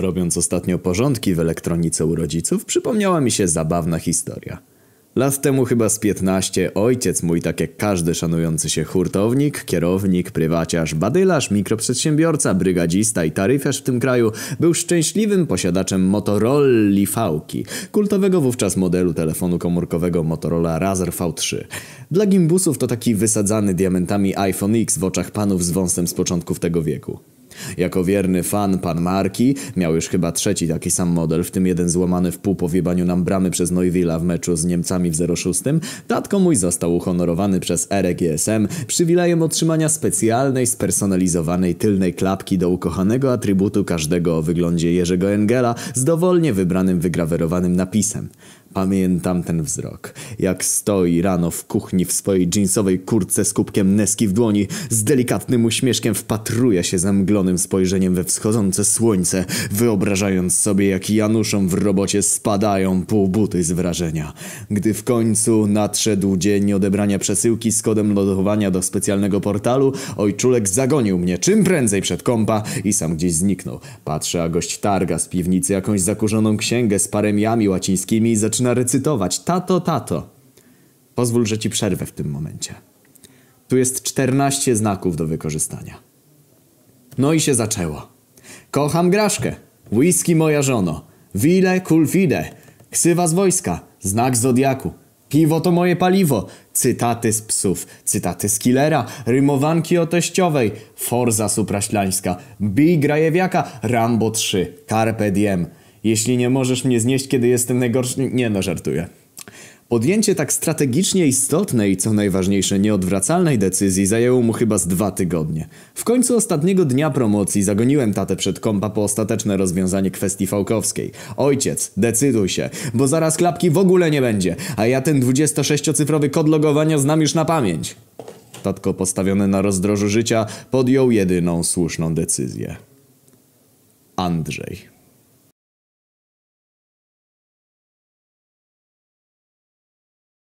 Robiąc ostatnio porządki w elektronice u rodziców, przypomniała mi się zabawna historia. Lat temu chyba z 15 ojciec mój, tak jak każdy szanujący się hurtownik, kierownik, prywaciarz, badylarz, mikroprzedsiębiorca, brygadzista i taryfiarz w tym kraju, był szczęśliwym posiadaczem Motorola V-ki, kultowego wówczas modelu telefonu komórkowego Motorola Razr V3. Dla gimbusów to taki wysadzany diamentami iPhone X w oczach panów z wąsem z początków tego wieku. Jako wierny fan pan Marki, miał już chyba trzeci taki sam model, w tym jeden złamany w pół po wiebaniu nam bramy przez Neuvilla w meczu z Niemcami w 06, tatko mój został uhonorowany przez RGSM przywilejem otrzymania specjalnej, spersonalizowanej tylnej klapki do ukochanego atrybutu każdego o wyglądzie Jerzego Engela z dowolnie wybranym wygrawerowanym napisem. Pamiętam ten wzrok. Jak stoi rano w kuchni w swojej jeansowej kurtce z kubkiem Neski w dłoni, z delikatnym uśmieszkiem wpatruje się zamglonym spojrzeniem we wschodzące słońce, wyobrażając sobie jak Januszom w robocie spadają półbuty z wrażenia. Gdy w końcu nadszedł dzień odebrania przesyłki z kodem lodowania do specjalnego portalu, ojczulek zagonił mnie czym prędzej przed kąpa i sam gdzieś zniknął. Patrzę, a gość targa z piwnicy jakąś zakurzoną księgę z paremiami łacińskimi i zaczyna recytować. Tato, tato. Pozwól, że ci przerwę w tym momencie. Tu jest 14 znaków do wykorzystania. No i się zaczęło. Kocham graszkę. Whisky moja żono. Wile kulfide. Ksywa z wojska. Znak zodiaku. Piwo to moje paliwo. Cytaty z psów. Cytaty z killera. Rymowanki o teściowej. Forza supraślańska. Bij grajewiaka. Rambo 3. Carpe diem. Jeśli nie możesz mnie znieść, kiedy jestem najgorszy... Nie no, żartuję. Podjęcie tak strategicznie istotnej co najważniejsze nieodwracalnej decyzji zajęło mu chyba z dwa tygodnie. W końcu ostatniego dnia promocji zagoniłem tatę przed kąpa po ostateczne rozwiązanie kwestii fałkowskiej. Ojciec, decyduj się, bo zaraz klapki w ogóle nie będzie, a ja ten 26-cyfrowy kod logowania znam już na pamięć. Tatko postawiony na rozdrożu życia podjął jedyną słuszną decyzję. Andrzej.